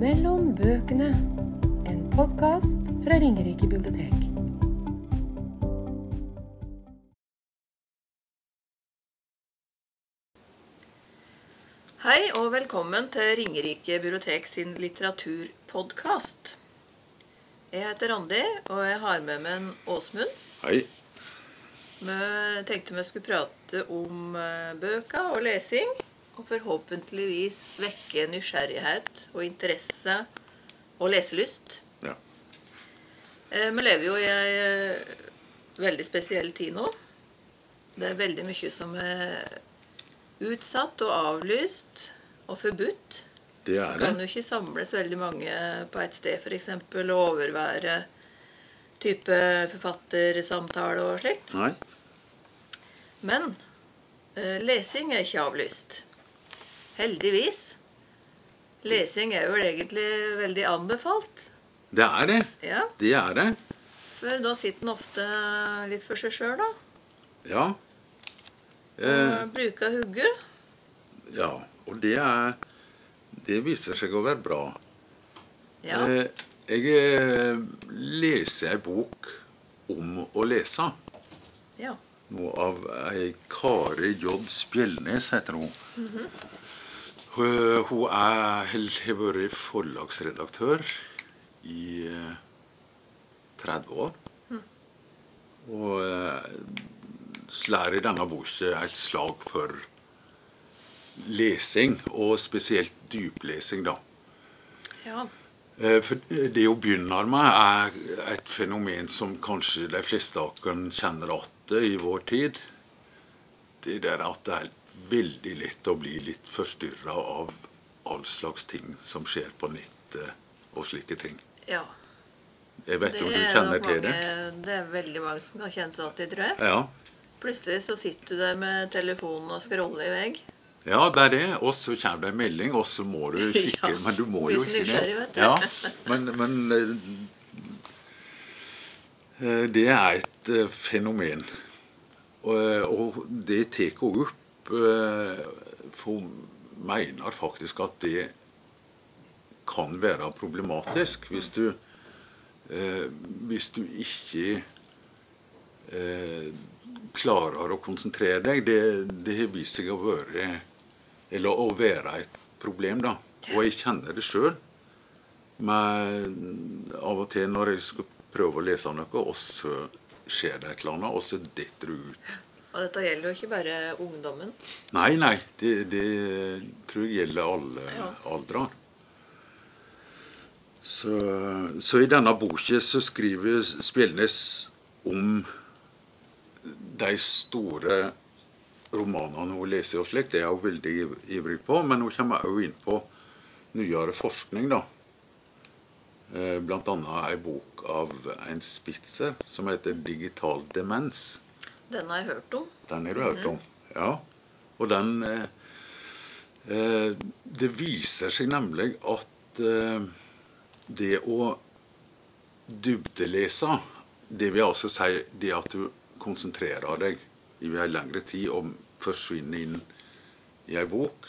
Mellom bøkene. En podkast fra Ringerike bibliotek. Hei og velkommen til Ringerike bibliotek sin litteraturpodkast. Jeg heter Randi, og jeg har med meg en Åsmund. Hei. Vi tenkte vi skulle prate om eh, bøker og lesing. Og forhåpentligvis vekke nysgjerrighet og interesse og leselyst. Ja. Eh, Vi lever jo i ei eh, veldig spesiell tid nå. Det er veldig mye som er utsatt og avlyst og forbudt. Det er kan det. jo ikke samles veldig mange på et sted f.eks. og overvære type forfattersamtale og slikt. Nei. Men eh, lesing er ikke avlyst. Heldigvis. Lesing er vel egentlig veldig anbefalt. Det er det. Ja, Det er det. For da sitter en ofte litt for seg sjøl, da. Ja. Eh, bruker hugge. ja. Og det er Det viser seg å være bra. Ja. Eh, jeg eh, leser ei bok om å lese. ja. Noe av ei Kari J. Spjeldnes, heter hun. Hun, hun er, har vært forlagsredaktør i eh, 30 år. Og eh, slår i denne boka et slag for lesing, og spesielt dyplesing, da. ja. Eh, For det hun begynner med, er et fenomen som kanskje de fleste av oss kjenner igjen i vår tid. Det der at det er veldig lett å bli litt forstyrra av all slags ting som skjer på nettet og slike ting. ja. Jeg vet ikke om du er kjenner til det? Det er veldig mange som kan kjenne seg igjen i, tror jeg. Ja. Plutselig så sitter du der med telefonen og scroller i vei. Ja, det er det. Og så kommer det en melding, og så må du kikke. Ja, Men du må jo ikke det. Ja, men, men eh, Det er et eh, fenomen. Og, og det tar hun opp eh, mener faktisk at det kan være problematisk hvis du eh, Hvis du ikke eh, klarer å konsentrere deg. Det, det har vist seg å være eller å være et problem, da. Og jeg kjenner det sjøl. Av og til når jeg skal prøve å lese noe, og så skjer det et eller annet, og så detter du ut. Og dette gjelder jo ikke bare ungdommen. Nei, nei. Det, det tror jeg gjelder alle Ja. aldre. Så, så i denne boka så skriver Spjelnes om de store romanene hun leser og slikt. Det er hun veldig ivrig på. Men hun kommer også inn på nyere forskning, da. Bl.a. Blant annet ei bok av en Spitzer som heter 'Digital demens'. Den har jeg hørt om. Den har du hørt om. Ja. Og den eh, eh, Det viser seg nemlig at eh, det å dybdelese, det vil altså si det at du konsentrerer deg i en lengre tid og forsvinner inn i ei bok,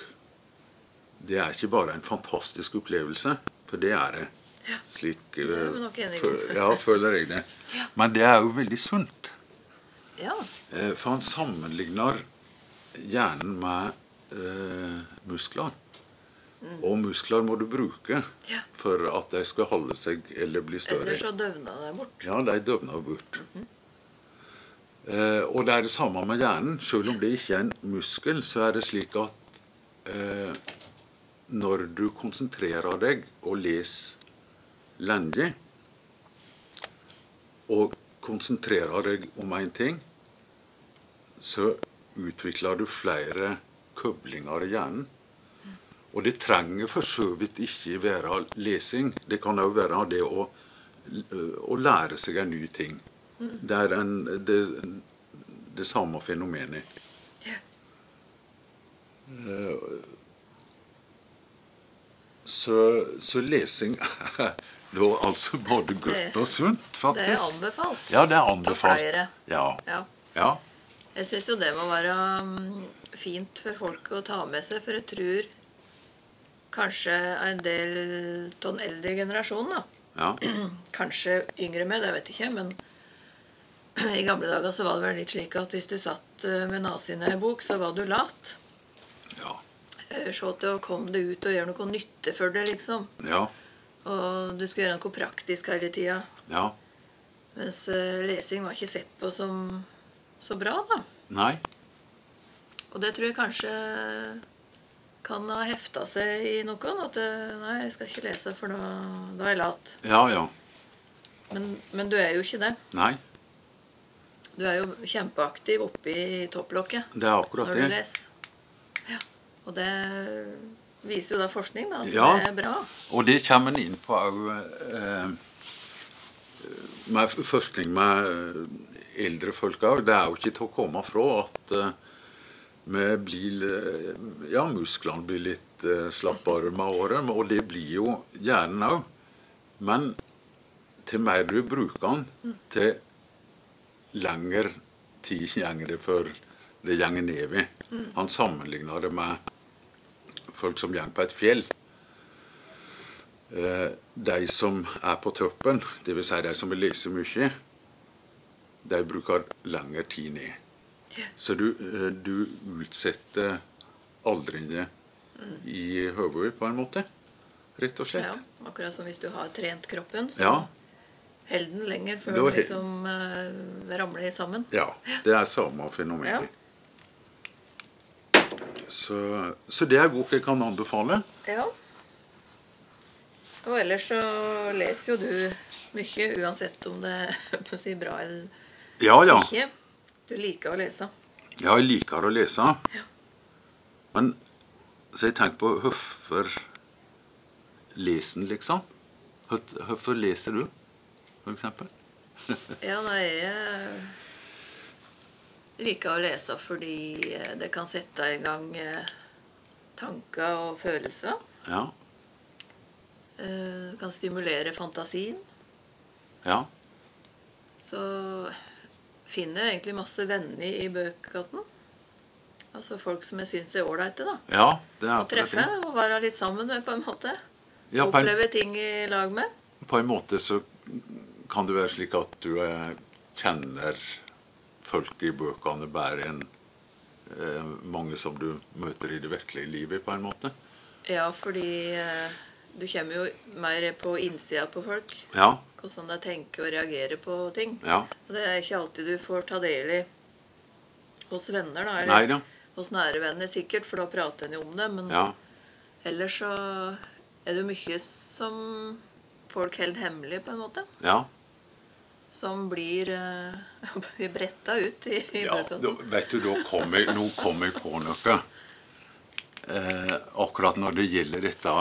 det er ikke bare en fantastisk opplevelse, for det er det. Slik eh, ja, føler jeg det. Men det er jo veldig sunt. Ja. Eh, For han sammenligner hjernen med eh, muskler. Og muskler må du bruke Mm. Ja. for at de skal holde seg eller bli større. Ellers så døvner de bort. Ja, de døvner bort. eh, og det er det samme med hjernen. Selv om det ikke er en muskel, så er det slik at eh, når du konsentrerer deg og leser lenge, og konsentrerer deg om én ting, så utvikler du flere koblinger i hjernen. Og det trenger for så vidt ikke være lesing. Det kan òg være det å, å lære seg en ny ting. Det er en, det, det samme fenomenet. Eh, Så, så lesing er da altså både godt og sunt, faktisk. Det er anbefalt. Ja, det er anbefalt. Ja. Ja. Jeg syns jo det må være mm, fint for folk å ta med seg, for jeg tror kanskje en del av den eldre generasjonen, da. Ja. Kanskje yngre med, det vet jeg ikke, men i gamle dager så var det vel litt slik at hvis du satt eh, med naziene i bok, så var du lat. Ja. Eh, Se til å komme deg ut og gjøre noe nytte for det, liksom. Ja. Og du skulle gjøre noe praktisk hele tida. ja. Mens eh, lesing var ikke sett på som så bra, da. Nei. Og det tror jeg kanskje kan ha hefta seg i noen. At eh, nei, jeg skal ikke lese, for da, da er jeg lat. Ja, ja. Men, men du er jo ikke det. Nei. Du er jo kjempeaktiv oppi topplokket Det er akkurat når du leser. Ja. Og det viser jo da forskning, da, at Ja. det er bra. Og det kommer en inn på òg eh, med forskning med eh, eldre folk. Det er jo ikke til å komme fra at eh, vi blir eh, Ja, musklene blir litt eh, slappere med året, og det blir jo hjernen òg. Men til mer du bruker den, til lengre tid går det før det går nedover. Han sammenligner det med folk som går på et fjell. De som er på toppen, dvs. Si de som vil lese mye, de bruker lengre tid ned. Så du, eh, du utsetter aldringene i hodet på en måte. Rett og slett. Ja, akkurat som hvis du har trent kroppen, så Ja. holder den lenger før den liksom uh, ramler sammen. Ja, det er samme fenomen. Ja. Så, så det er en bok jeg kan anbefale. Ja. Og ellers så leser jo du mye, uansett om det er bra eller Ja, ja. ikke. Du liker å lese. Ja, jeg liker å lese. Ja. Men så jeg tenker på hvorfor leser liksom? Hvor- Hvorfor leser du, for eksempel? Ja, nei, jeg liker å lese fordi eh, det kan sette i gang eh, tanker og følelser. Ja. Eh, Det kan stimulere fantasien. Ja. Så finner egentlig masse venner i bøkene. Altså folk som jeg syns er ålreite, da. Ja, det er Å treffe det. og være litt sammen med, på en måte. Ja, på en, Oppleve ting i lag med. på en måte så kan det være slik at du eh, kjenner folk i bøkene bedre enn eh, mange som du møter i det virkelige livet, på en måte. Ja, fordi eh, du kommer jo mer på innsida på folk. Ja. Hvordan de tenker og reagerer på ting. Ja. Og det er ikke alltid du får ta del i hos venner, da. Nei da. hos nære venner sikkert, for da prater en jo om det. Men Ja. ellers så er det jo mye som folk holder hemmelig, på en måte. Ja. Som blir uh, bretta ut i, i Ja, da, vet du, da kommer, nå kommer jeg på noe. Eh, akkurat når det gjelder dette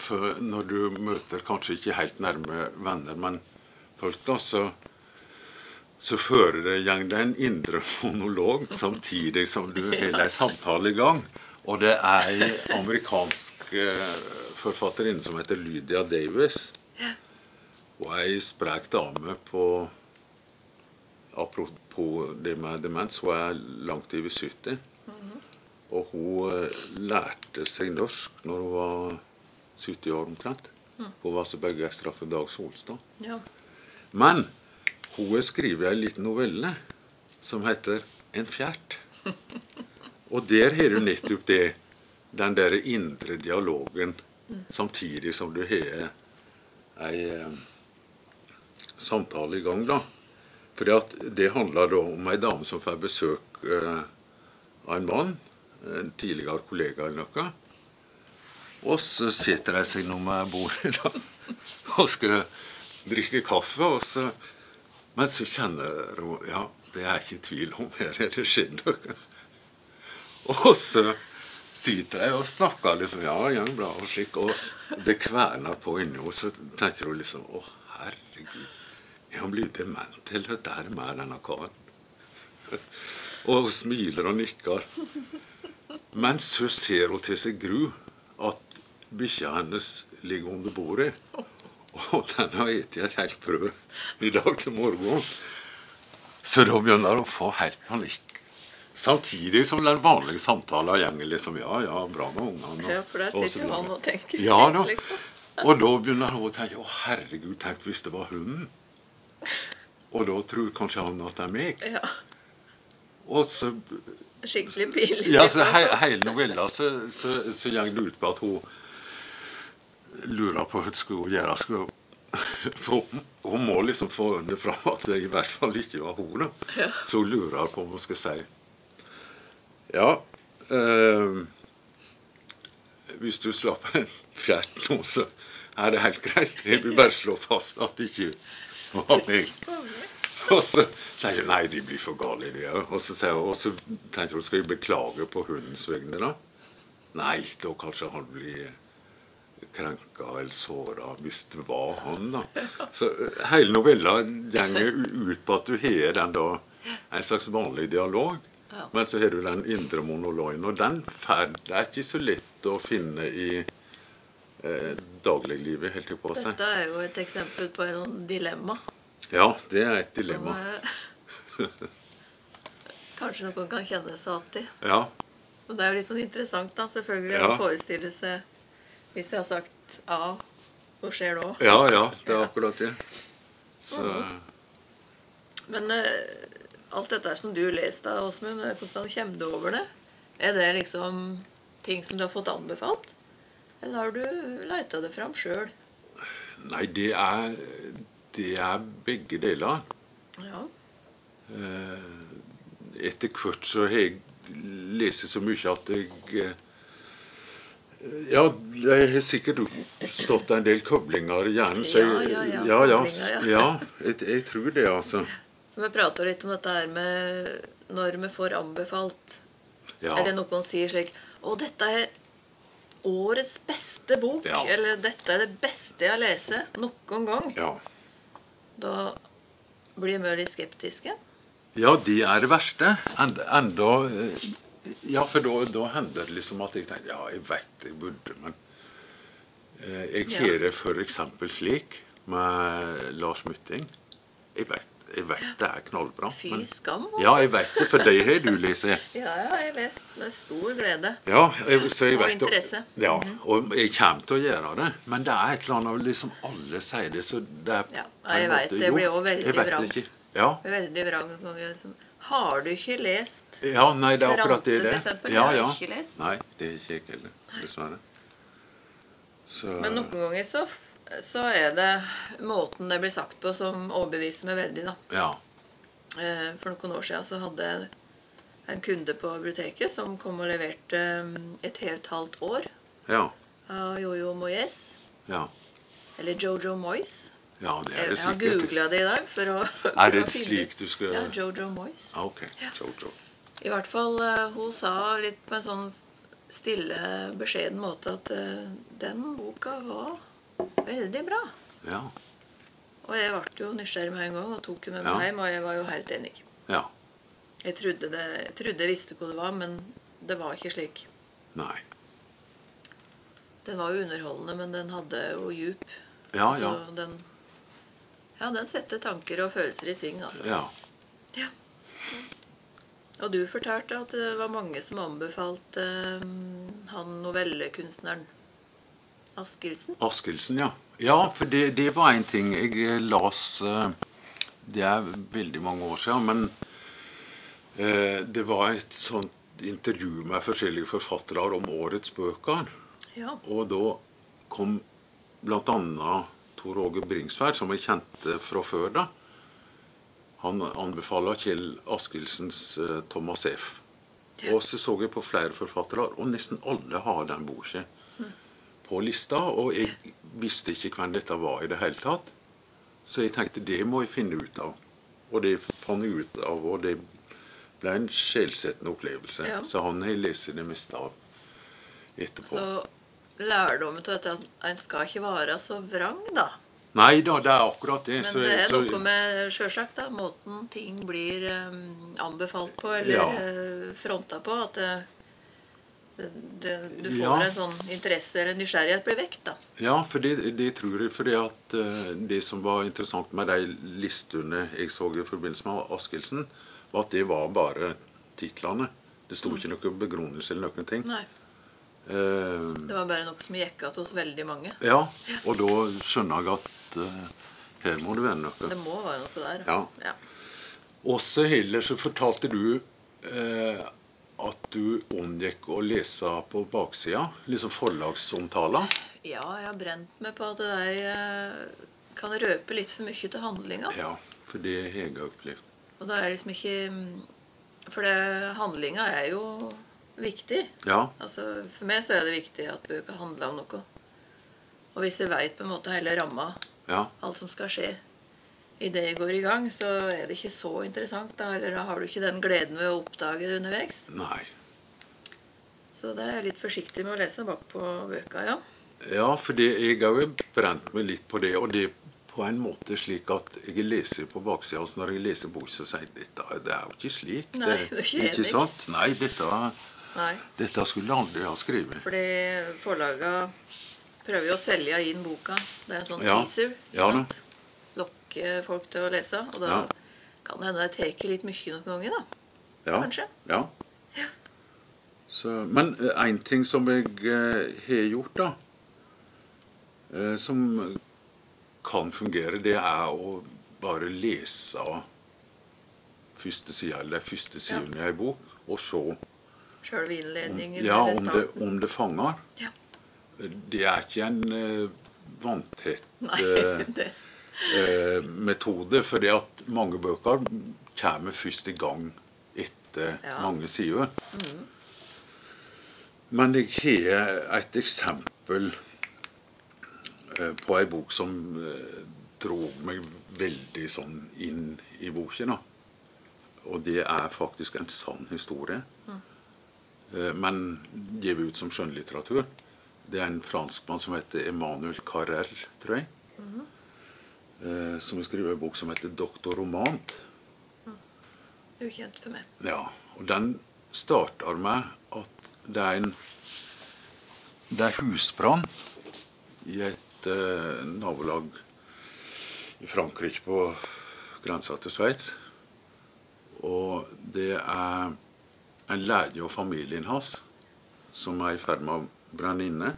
For når du møter kanskje ikke helt nærme venner, men folk, da, så, så fører det gjeng deg en indre monolog samtidig som du holder en samtale i gang. Og det er ei amerikansk eh, forfatterinne som heter Lydia Davis. Og ei sprek dame på Apropos det med demens, hun er langt over 70. Og hun eh, lærte seg norsk når hun var 70 år omtrent. Hun var så begeistra for Dag Solstad. Ja. Men hun har skrevet ei liten novelle som heter 'En fjert'. Og der har du nettopp det, den der indre dialogen, samtidig som du har ei eh, samtale i gang, da. For det handler da om ei dame som får besøk eh, av en mann, en tidligere kollega eller noe. Og så setter de seg nå med bordet da, og skal drikke kaffe. Og så, men så kjenner hun Ja, det er ikke tvil om her er det skjedd noe. Og så sitter de og snakker liksom Ja, ja, bra og slik. Og det kverner på inni henne. Så tenker hun liksom Å, herregud. Er han blitt dement, eller hva er det med denne karen? Og hun smiler og nikker. Men så ser hun til seg gru at bikkja hennes ligger under bordet. Og den har spist et helt brød i dag til morgen. Så da begynner hun å få helt panikk. Samtidig som den vanlige samtalen går liksom Ja, ja, bra med ungene. Ja, for der sitter jo han og tenker Ja da. liksom. Og da begynner hun å tenke Å, herregud, tenk hvis det var hunden. Og da tror kanskje han at det er meg. Ja. Og så Skikkelig pinlig. Ja, så he, hele novella så, så, så det ut på at hun lurer på hva skulle hun gjøre. Skulle for hun, hun må liksom få under fram at det i hvert fall ikke var hun. Ja. Så hun lurer på om hun skal si Ja eh, Hvis du slapp en fjert nå, så er det helt greit. Jeg vil bare slå fast at det ikke var meg. Og så tenkte jeg nei, de blir for gale, de òg. Og så så tenkte jeg skal jeg beklage på hundens vegne, da? Nei, da kanskje han blir krenka eller såra hvis det var han, da. Så eh, hele novella går ut på at du har den da en slags vanlig dialog. Men så har du den indre monologen, og den ferd er ikke så lett å finne i eh, dagliglivet, helt på seg. Dette er jo et eksempel på en dilemma. Ja, det er et Som dilemma. eh, kanskje noen kan kjenne seg igjen i. Ja, Og det er jo litt sånn interessant, da, selvfølgelig, Ja. å forestille seg Hvis jeg har sagt A, hva skjer da? ja, ja, det er akkurat det. Så Men eh, alt dette som du leste, Åsmund, eh, hvordan kommer du over det? Er det liksom ting som du har fått anbefalt? Eller har du leita det fram sjøl? Nei, det er, det er begge deler. Ja. Eh, Etter hvert så har jeg lest så mye at jeg eh, Ja, jeg har sikkert stått en del koblinger i hjernen. Så jeg, Ja, ja, ja, ja, ja, ja. jeg, jeg tror det, altså. Vi prata litt om dette her med når vi får anbefalt. Ja, Er det noen sier slik Å, dette er årets beste bok. Eller dette er det beste jeg har lest noen gang. ja. Da blir vi litt skeptiske. ja, det er det verste. Enda, enda eh, Ja, for da, da hender det liksom at jeg tenker Ja, jeg vet jeg burde, men eh, Jeg har det f.eks. slik med Lars Mytting. Jeg vet, jeg vet det er knallbra. Fy skam. altså. Ja, jeg vet det, for det har du lest. Ja, ja, jeg lest med stor glede. Ja, jeg, så jeg Og vet interesse. Ja, og jeg kommer til å gjøre det. Men det er et eller annet liksom Alle sier det, så det er Ja, jeg vet, det blir òg også veldig vet vrang. Ja. Veldig vrang. Har du ikke lest? ja, nei, det er akkurat det det Ja, Ja, har ikke lest. Nei, det er ikke jeg heller, dessverre. Så Men noen ganger så, så er det måten det blir sagt på, som overbeviser meg veldig. da. Ja. Eh, For noen år siden så hadde jeg en kunde på biblioteket som kom og leverte mm, et helt halvt år Ja. av Jojo Moyes. Ja. Eller Jojo Moyes. Ja, det er Jeg har sikkert. googla det i dag for å, Er det å slik du skal Ja, Jojo Moyes. Ah, Ok. Jojo. I hvert fall, eh, hun sa litt på en sånn stille, beskjeden måte at eh, den boka var veldig bra. Ja. Og jeg ble jo nysgjerrig med en gang og tok henne med Ja. meg hjem, og jeg var jo helt enig. Ja. Jeg trodde, det, jeg trodde jeg visste hva det var, men det var ikke slik. Nei. Den var jo underholdende, men den hadde jo djup. Ja, Så ja. den Ja, den setter tanker og følelser i sving, altså. Ja. Ja. Og du fortalte at det var mange som anbefalte um, han novellekunstneren Askildsen. Askildsen, ja. Ja, for det, det var en ting jeg eh, las eh, Det er veldig mange år siden, men eh, det var et sånt intervju med forskjellige forfattere om årets bøker. Ja. Og da kom bl.a. Tor Åge Bringsværd, som jeg kjente fra før da. Han anbefaler Kjell Askildsens eh, Thomas F. Og så så jeg på flere forfattere, og nesten alle har den boka på lista. Og jeg visste ikke hvem dette var i det hele tatt. Så jeg tenkte det må jeg finne ut av. Og det fant jeg ut av, og det ble en sjelsettende opplevelse. Ja. Så han har jeg lest det meste av etterpå. Så lærdommen til dette at en skal ikke være så vrang, da. Nei da, det er akkurat det. Men så, det er noe med sjølsagt da, måten ting blir um, anbefalt på eller Ja. eh, fronta på. At det, det, du får Ja. en sånn interesse eller nysgjerrighet blir vekt. da. Ja, for det, det tror jeg. fordi at eh, det som var interessant med de listene jeg så i forbindelse med Askildsen, var at det var bare titlene. Det sto ikke noe begrunnelse eller noen ting. Nei. Uh, Det var bare noe som gikk igjen hos veldig mange. ja, og da skjønner jeg at uh, her må det være noe. Det må være noe der. Ja. ja. Også heller så fortalte du eh, du unngikk å lese på baksida, liksom forlagsomtaler. Ja, jeg har brent meg på at de eh, kan røpe litt for mye til handlinga. Ja, for det har jeg opplevd. Og det er liksom ikke mm, For det, handlinga er jo viktig. Ja, Altså, For meg så er det viktig at bøker handler om noe. Og hvis jeg veit på en måte hele ramma, ja, alt som skal skje idet jeg går i gang, så er det ikke så interessant. Da, eller da har du ikke den gleden ved å oppdage det underveis. nei. Så det er litt forsiktig med å lese bakpå bøka, ja. Ja, for jeg har jo brent meg litt på det. Og det på en måte slik at jeg leser på baksida, og så når jeg leser bok, så sier jeg dette det er jo ikke slik. Nei, det er ikke ikke sant? Nei, dette, Nei. dette skulle jeg aldri ha skrevet. Fordi forlaga prøver jo å selge inn boka. Det er en sånn Ja. teaser. Ja sant? Lokke folk til å lese. Og da Ja. kan det hende det tar litt mye noen ganger, da. Ja. Kanskje. Ja. Så, men én ting som jeg eh, har gjort, da, eh, som kan fungere, det er å bare lese første sida eller de første sidene i ei bok, og se Sjølve innledningen ja, om, det, om det fanger. Ja. Det er ikke en vanntett Nei, eh, metode. For fordi at mange bøker kommer først i gang etter Ja. mange sider. Men jeg har et eksempel eh, på ei bok som dro drog meg veldig sånn inn i boken. Og det er faktisk en sann historie. Eh, Men gitt ut som skjønnlitteratur. Det er en franskmann som heter Emmanuel Carrer, tror jeg. Eh, Som har skrevet en bok som heter 'Doktor Romant'. ukjent for meg. Ja, og den starter med at det er en det er husbrann i et eh, nabolag i Frankrike på grensa til Sveits. Og det er en lege og familien hans som er i ferd med å brenne inne.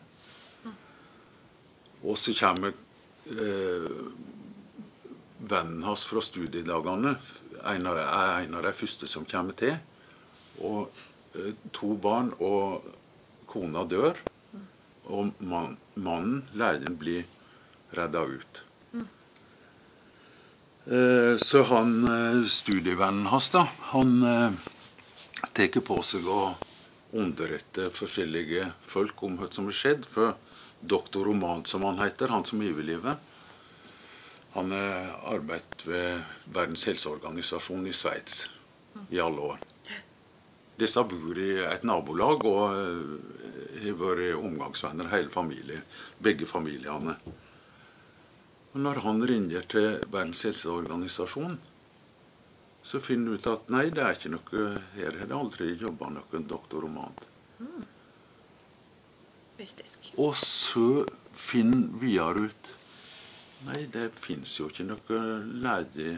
Og så kommer eh, vennen hans fra studiedagene en av, er en av de første som kommer til. Og to barn og kona dør. Og man, mannen, læreren, blir redda ut. Eh, så han eh, studievennen hans, da, han eh, tar på seg å underrette forskjellige folk om hva som har skjedd. For doktor Roman, som han heter, han som overlever, han har arbeidet ved Verdens helseorganisasjon i Sveits i alle år. Disse bor i et nabolag og eh, har vært omgangsvenner hele familien. Begge familiene. Og når han ringer til Verdens helseorganisasjon, så finner han ut at nei, det er ikke noe Her har det aldri jobba noen doktor Romant. Mystisk. Og så finner videre ut Nei, det fins jo ikke noe lege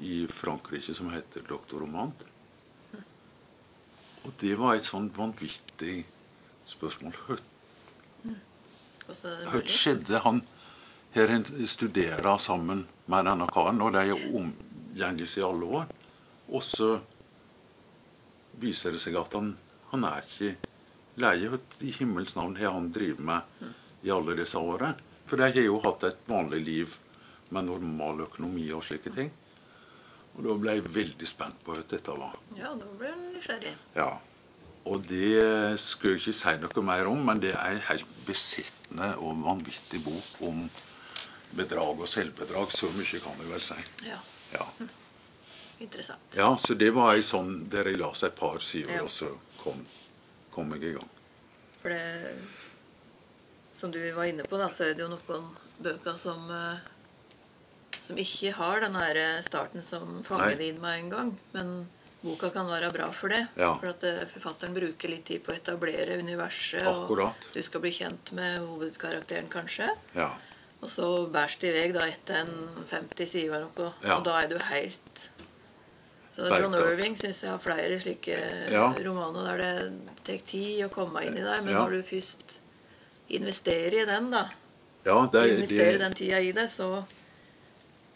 i Frankrike som heter doktor Romant. Og det var et sånn vanvittig spørsmål. Hva det skjedde? Han her en studerer sammen med denne karen, og de er omgjenges i alle år. Og så viser det seg at han, han er ikke lege. Hva I himmels navn har han drevet med i alle disse årene? For de har jo hatt et vanlig liv med normal økonomi og slike ting. Og da ble jeg veldig spent på hva dette var. Ja, da ble jeg nysgjerrig. Ja. Og det skulle jeg ikke si noe mer om, men det er en helt besittende og vanvittig bok om bedrag og selvbedrag. Så mye kan jeg vel si. Ja, Ja, interessant. ja så det var ei sånn der jeg la seg et par sider, Ja. og så kom, kom jeg i gang. For det Som du var inne på, da, så er det jo noen bøker som eh, som ikke har den starten som fanger det inn med en gang. Men boka kan være bra for det. Ja. For at eh, forfatteren bruker litt tid på å etablere universet. Akkurat. Og du skal bli kjent med hovedkarakteren, kanskje. Ja. Og så bærs det i vei da etter en 50 sider eller noe. Ja. Og da er du helt Så John Irving syns jeg har flere slike romaner der det tar tid å komme inn i deg. Men når du først investerer i den, da, Ja, det, investerer det, den tida i det, så,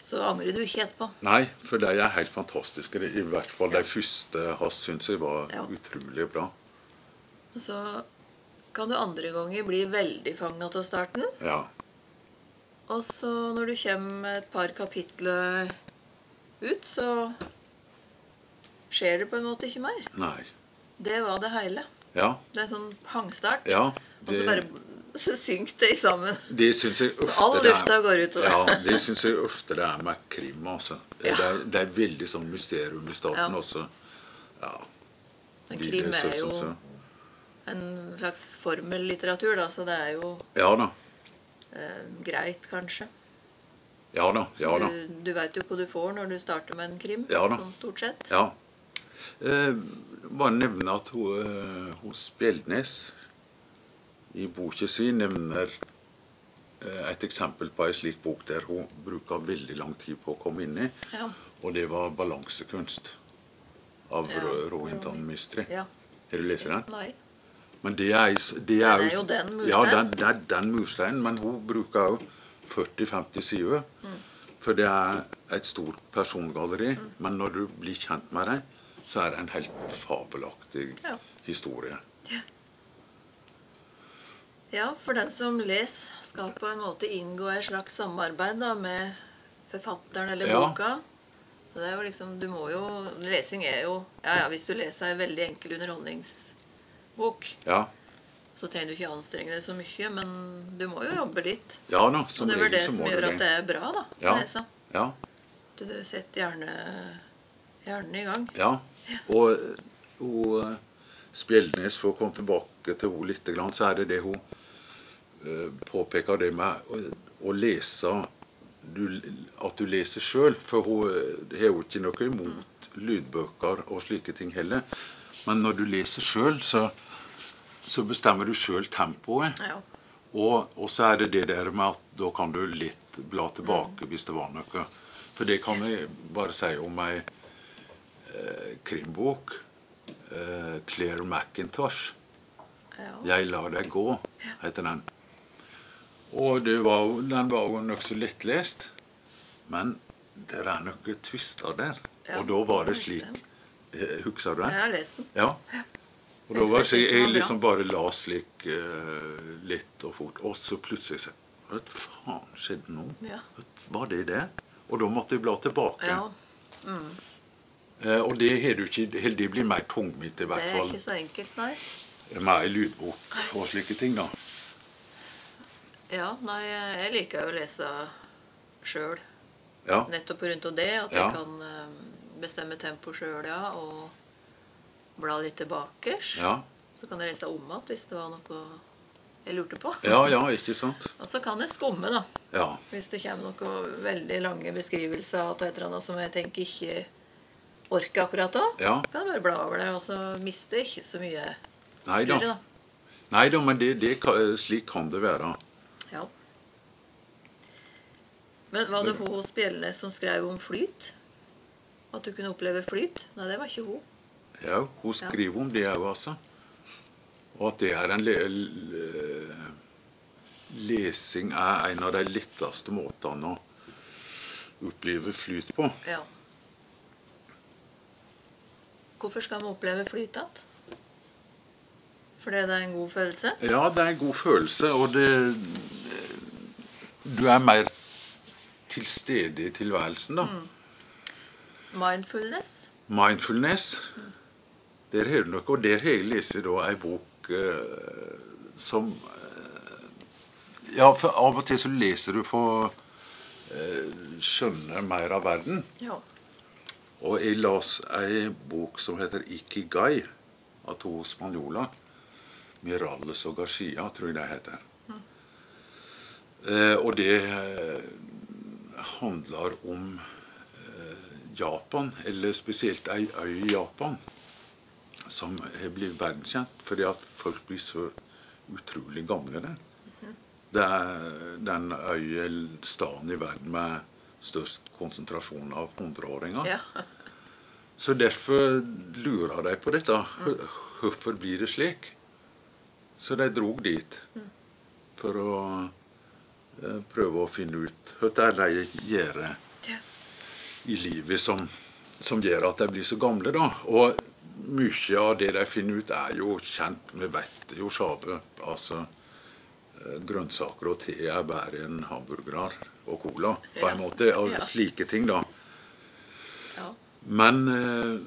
så angrer du ikke etterpå. Nei, for de er helt fantastiske. I hvert fall de første hans syns jeg var Ja. utrolig bra. Og Så kan du andre ganger bli veldig fanga av starten. Ja. Og så når du kommer et par kapitler ut, så skjer det på en måte ikke mer. Nei. Det var det hele. Ja. Det er en sånn pangstart. Ja. Og så bare så synker det sammen. De All lufta går ut av det. Ja, de syns jeg ofte det er med krim. altså. Det, er, det er veldig sånn mysterium i starten Ja. også. Ja. Men krim er jo så. en slags formellitteratur, da, så det er jo Ja da. eh, greit, kanskje. Ja da. Ja da. Du, du veit jo hva du får når du starter med en krim. Ja da. Sånn stort sett. Ja. Eh, bare nevne at hun, eh, hun Spjeldnes i boka si nevner eh, et eksempel på ei slik bok der hun bruker veldig lang tid på å komme inn i, Ja. og det var 'Balansekunst' av Ja. Rohintan Mistri. ja. Har du lest den? Nei. Men det er, det Den er jo den mursteinen. Ja, den, det er den mursteinen, men hun bruker òg 40-50 sider. Mm. For det er et stort persongalleri, men når du blir kjent med dem, så er det en helt fabelaktig Ja. historie. Ja, for den som leser, skal på en måte inngå et slags samarbeid da, med forfatteren eller Ja. boka. Så det er jo liksom, du må jo, Lesing er jo ja, ja, Hvis du leser en veldig enkel underholdningsbok, Ja, så trenger du ikke anstrenge deg så mye, men du må jo jobbe litt. ja da, Og det er vel det som gjør det. at det er bra, da. å Ja. lese. Ja, Du, du setter gjerne hjernen i gang. ja. Og, og Spjeldnes, for å komme tilbake til henne litt, så er det det hun eh, påpeker det med å, lese du, At du leser sjøl. For hun eh, har jo ikke noe imot lydbøker og slike ting heller. Men når du leser sjøl, så, så bestemmer du sjøl tempoet. Ja. Og, og så er det det der med at da kan du litt bla tilbake hvis det var noe. For det kan jeg bare si om ei eh, krimbok. Eh, Claire McIntosh. ja. 'Jeg lar deg gå', heter den. Og det var, den var jo nokså lettlest. Men det er noen twister der. Ja, og da var det slik husker eh, Husker du Jeg den? har lest den. Ja. Og da Jeg var det, den jeg liksom bare la slik uh, litt og fort. Og så plutselig så Hva faen skjedde nå? Ja. Var det det? Og da måtte jeg bla tilbake. Ja, Eh, og det har du ikke Det blir mer tungvint i Det er ikke så enkelt, nei. Mer lydbok og slike ting, da. Ja, nei, jeg liker jo å lese sjøl. Ja. Nettopp pga. det. At Ja. jeg kan eh, bestemme tempo sjøl, ja. Og bla litt tilbake. Ja. Så kan jeg lese om igjen hvis det var noe jeg lurte på. ja, ja, ikke sant? Og så kan jeg skumme, da. Ja. Hvis det kommer noen veldig lange beskrivelser av et eller annet som jeg tenker ikke orker akkurat da. Ja. Kan bare bla over det, og så mister ikke så mye. Nei da. Nei da, men det, det, slik kan det være. Ja. Men var det hun Spjelnes som skrev om flyt? At du kunne oppleve flyt? Nei, det var ikke hun. Ja, hun skriver om det òg, altså. Og at det er en le le Lesing er en av de letteste måtene å oppleve flyt på. Ja. Hvorfor skal vi oppleve flyt igjen? Fordi det er en god følelse? Ja, det er en god følelse, og det Du er mer til stede i tilværelsen, da. Mindfulness? Mindfulness. Der har du noe, og der har jeg lest ei bok eh, som eh, Ja, for av og til så leser du for eh, skjønne mer av verden. Ja. Og jeg las ei bok som heter Ikigai, av to spanjoler. Mirales og Garcia, tror jeg det heter. Eh, og det eh, handler om eh, Japan, eller spesielt ei øy i Japan, som har blitt verdenskjent fordi at folk blir så utrolig gamle der. Det er den øya staden i verden med størst konsentrasjon av hundreåringer. ja. Så derfor lurer de på dette. Hvorfor blir det slik? Så de drog dit for å eh, prøve å finne ut hva det er de gjør i livet som, som gjør at de blir så gamle. da. Og mye av det de finner ut, er jo kjent. Vi vet jo sjave. Altså eh, grønnsaker og te er bedre enn hamburgere og cola, på en måte. Altså slike ting, da. Men eh,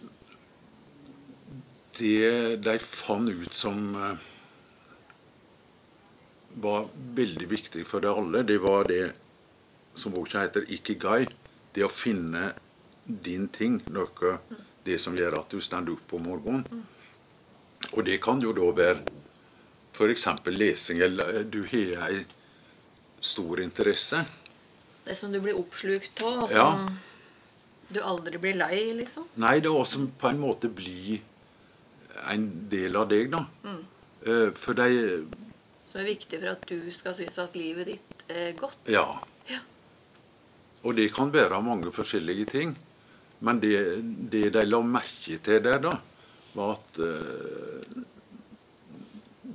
det de fant ut som eh, var veldig viktig for alle, det var det som boka heter ikigai. Det å finne din ting, noe det som gjør at du står opp om morgenen. Og det kan jo da være f.eks. lesing, eller du har ei stor interesse. Det som du blir oppslukt av, Som... Ja. Du aldri blir lei, liksom. Nei, det er også på en måte bli en del av deg, da. Eh, For de Som er viktig for at du skal synes at livet ditt er godt. Ja. Ja. Og det kan være mange forskjellige ting. Men det, det de la merke til der, da, var at eh,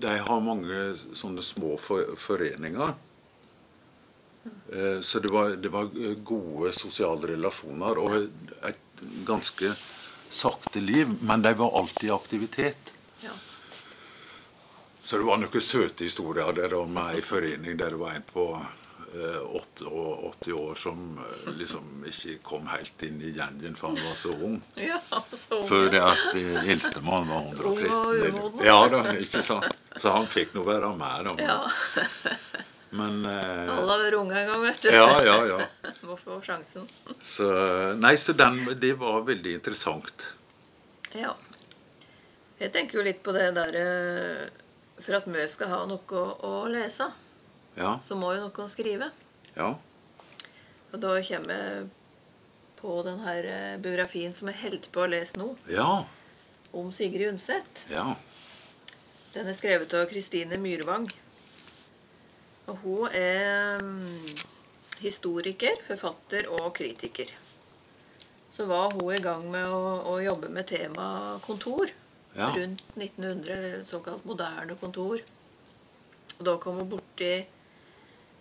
de har mange sånne små for, foreninger. Eh, så det var, det var gode sosiale relasjoner og et ganske sakte liv. Men de var alltid i aktivitet. Ja. Så det var noen søte historier der om ei forening der det var en på eh, 88 år som eh, liksom ikke kom helt inn i gjengen for han var så ung. ja, så For det at eh, eldstemann var 113. Ung og eller- umoden. Ja da, ikke sant. Så han fikk nå være med. Ja. Men eh, Alle har vært unge en gang, vet du. Ja, ja, ja. Må få sjansen. Så, nei, så den, det var veldig interessant. Ja. Jeg tenker jo litt på det der eh, For at Mø skal ha noe å, å lese, Ja, så må jo noen skrive. ja, Og da kommer jeg på den her eh, biografien som jeg holder på å lese nå, ja, om Sigrid Undset. ja. Den er skrevet av Kristine Myrvang. Og hun er mm, historiker, forfatter og kritiker. Så var hun i gang med å, å jobbe med tema kontor Ja. rundt 1900, såkalt moderne kontor. Og da kom hun borti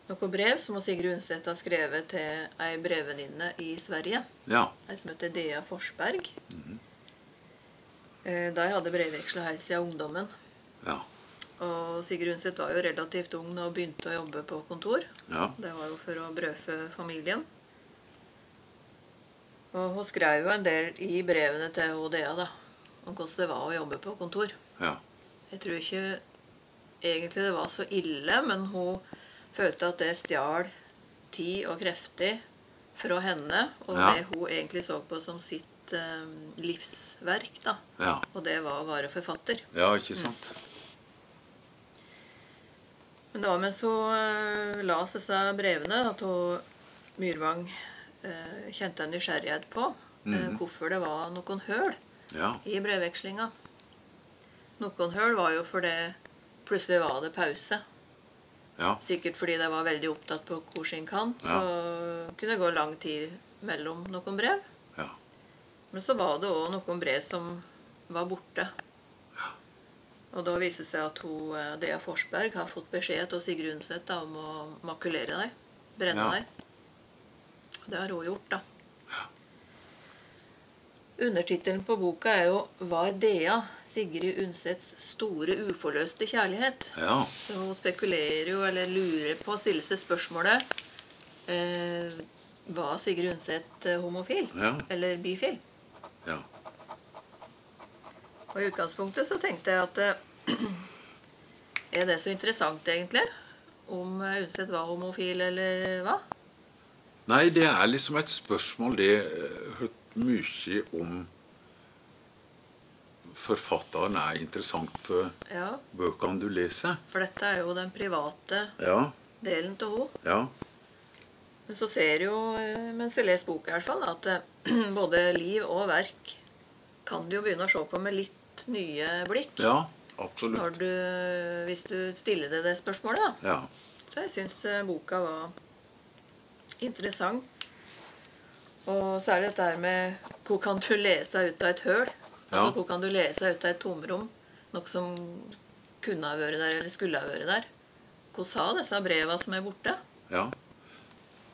noen brev som Sigrid Undset har skrevet til ei brevvenninne i Sverige. ja. Ei som heter Dea Forsberg. Eh, De hadde brevveksla helt siden ungdommen. ja. Og Sigrid Undset var jo relativt ung hun begynte å jobbe på kontor. ja. Det var jo for å brødfø familien. Og hun skrev jo en del i brevene til ODA da, om hvordan det var å jobbe på kontor. ja. Jeg tror ikke egentlig det var så ille, men hun følte at det stjal tid og krefter fra henne, og Ja. det hun egentlig så på som sitt eh, livsverk. da. ja. Og det var å være forfatter. Ja, ikke sant? Men det var mens hun uh, las disse brevene at hun Myrvang eh, kjente en nysgjerrighet på eh, Mhm. hvorfor det var noen høl Ja. i brevvekslinga. Noen høl var jo fordi plutselig var det pause. Ja. Sikkert fordi de var veldig opptatt på hver sin kant. Så kunne det gå lang tid mellom noen brev. Ja. Men så var det òg noen brev som var borte. Og da viser det seg at hun, eh, Dea Forsberg har fått beskjed av Sigrid Undset om å makulere deg. Brenne Ja. deg. Det har hun gjort, da. Ja. Undertittelen på boka er jo 'Var Dea Sigrid Undsets store uforløste kjærlighet'? Ja. Så hun spekulerer jo, eller lurer på, stiller seg spørsmålet eh, Var Sigrid Undset eh, homofil? Ja. Eller bifil? Ja. Og i utgangspunktet så tenkte jeg at eh, Er det så interessant, egentlig? Om eh, Undset var homofil, eller hva? Nei, det er liksom et spørsmål det eh, hørt mye om forfatteren er interessant for Ja, bøkene du leser. For dette er jo den private Ja. delen av henne. Ja. Men så ser jo, mens jeg leser boka i hvert fall, at både liv og verk kan du jo begynne å se på med litt nye blikk. Ja. Absolutt. du, hvis du stiller deg det spørsmålet, da. Ja. Så jeg syns boka var interessant. Og så er det dette her med hvor kan du lese ut av et høl? Altså Ja. hvor kan du lese ut av et tomrom? Noe som kunne ha vært der, eller skulle ha vært der. Hva sa disse breva som er borte? Ja.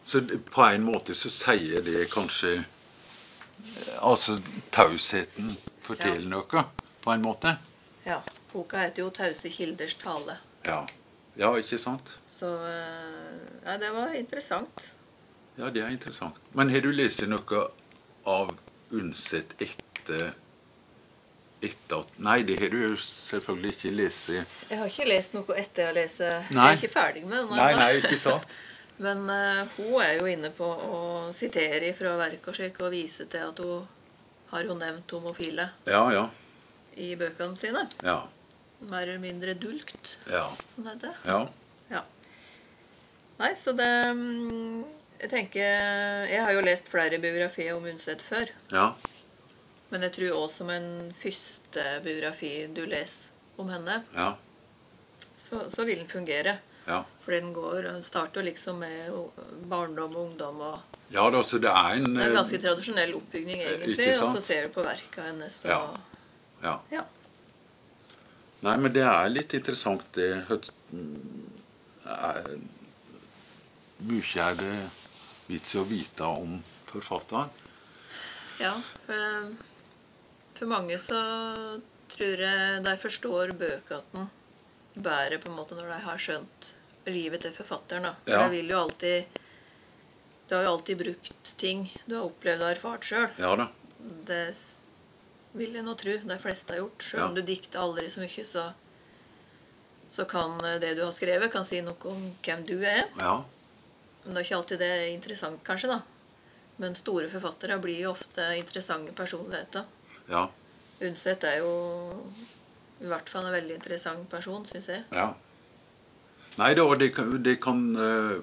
Så på en måte så sier det kanskje eh, Altså tausheten forteller noe, på en måte. Ja. Boka heter jo 'Tause kilders tale'. Ja. ja, ikke sant? Så eh, ja, det var interessant. Ja, det er interessant. Men har du lest noe av Undset etter etter Nei, det har du jo selvfølgelig ikke lest. Jeg har ikke lest noe etter jeg leser. Jeg Nei. er ikke ferdig med den. Nei, nei, ikke sant? Men uh, hun er jo inne på å sitere fra verket og og vise til at hun har jo nevnt homofile Ja, ja. I bøkene sine. Ja. Mer eller mindre dulgt, Ja. som det heter. ja. Ja. Nei, så det mm, Jeg tenker Jeg har jo lest flere biografier om Undset før. ja. Men jeg tror også som en første biografi du leser om henne, ja. så, så vil den fungere. ja. Fordi den går starter liksom med barndom og ungdom. og Ja da, så det er en Det er en eh, ganske tradisjonell oppbygning, egentlig. Ikke? Og så ser du på verka hennes. Og, Ja. Ja. ja. Nei, men det er litt interessant, det. er- Mye er det vits i å vite om forfatteren. Ja, for, for mange så tror jeg de forstår bøkene bedre på en måte når de har skjønt livet til forfatteren. da. For Ja. de vil jo alltid Du har jo alltid brukt ting du har opplevd og erfart sjøl. Ja da. Det vil jeg nå tro de fleste har gjort. Ja. om du dikter aldri så mye, så, så kan det du har skrevet, kan si noe om hvem du er. Ja. Men det er ikke alltid det er interessant, kanskje. da. Men store forfattere blir jo ofte interessante personligheter. Ja. Undset er jo i hvert fall en veldig interessant person, syns jeg. ja. Nei da, og det kan, det kan eh,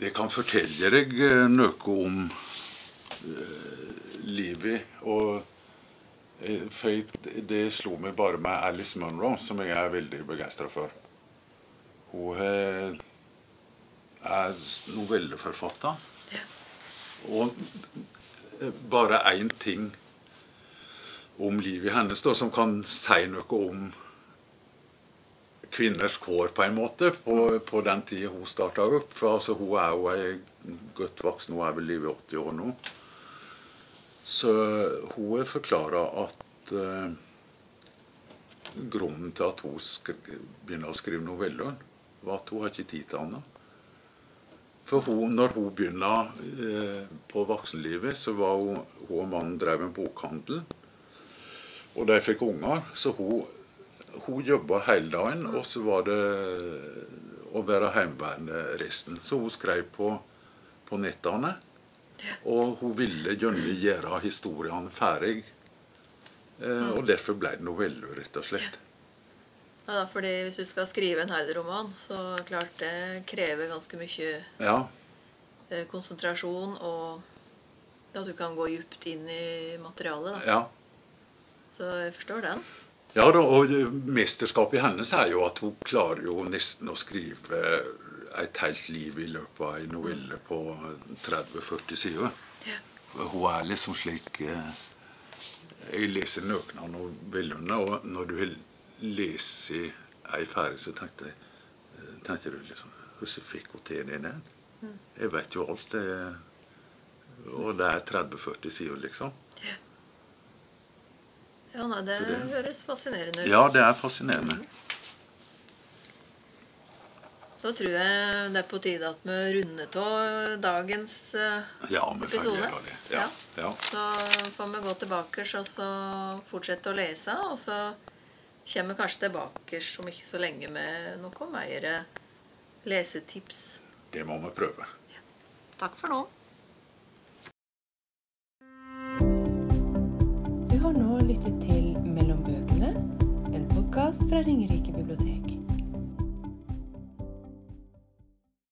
Det kan fortelle deg eh, noe om eh, livet. Og eh, det slo meg bare med Alice Munro, som jeg er veldig begeistra for. Hun eh, er novelleforfatter. Ja. Og eh, bare én ting om livet hennes da, som kan si noe om kvinners kår, på en måte, på, på den tida hun starta opp. For altså, hun er jo godt voksen, hun er vel i 80 år nå. Så hun forklarer at eh, grunnen til at hun begynner å skrive noveller, var at hun har ikke tid til annet. For hun, når hun begynner eh, på voksenlivet, så var hun, hun og mannen drev en bokhandel. Og de fikk unger, så hun, hun jobba hele dagen. Og så var det å være hjemmeværende resten. Så hun skrev på, på nettene. Og hun ville gjerne gjøre historiene ferdig. Eh, og derfor ble det noveller, rett og slett. Ja, da, fordi Hvis du skal skrive en hel roman, så klart det krever ganske mye Ja, eh, konsentrasjon, og at du kan gå djupt inn i materialet. da. ja. Så jeg forstår den. Ja da, og mesterskapet hennes er jo at hun klarer jo nesten å skrive et helt liv i løpet av en novelle på 30-40 sider. Ja. Hun er liksom slik eh, Jeg leser noen av novellene, og når du har lest ei ferdig, så tenkte eh, tenker du liksom Hvordan fikk hun til det der? Jeg vet jo alt. Det, og det er 30-40 sider, liksom. Ja, nei, Det det- høres fascinerende ut. Ja, det er fascinerende. Da tror jeg det er på tide at vi runder av dagens eh, Ja, Episode? Ja. ja. Så får vi gå tilbake og så fortsette å lese. Og så kommer vi kanskje tilbake om ikke så lenge med noe mer lesetips. Det må vi prøve. Takk for nå. Du har nå lyttet til Mellom bøkene, en podkast fra Ringerike bibliotek.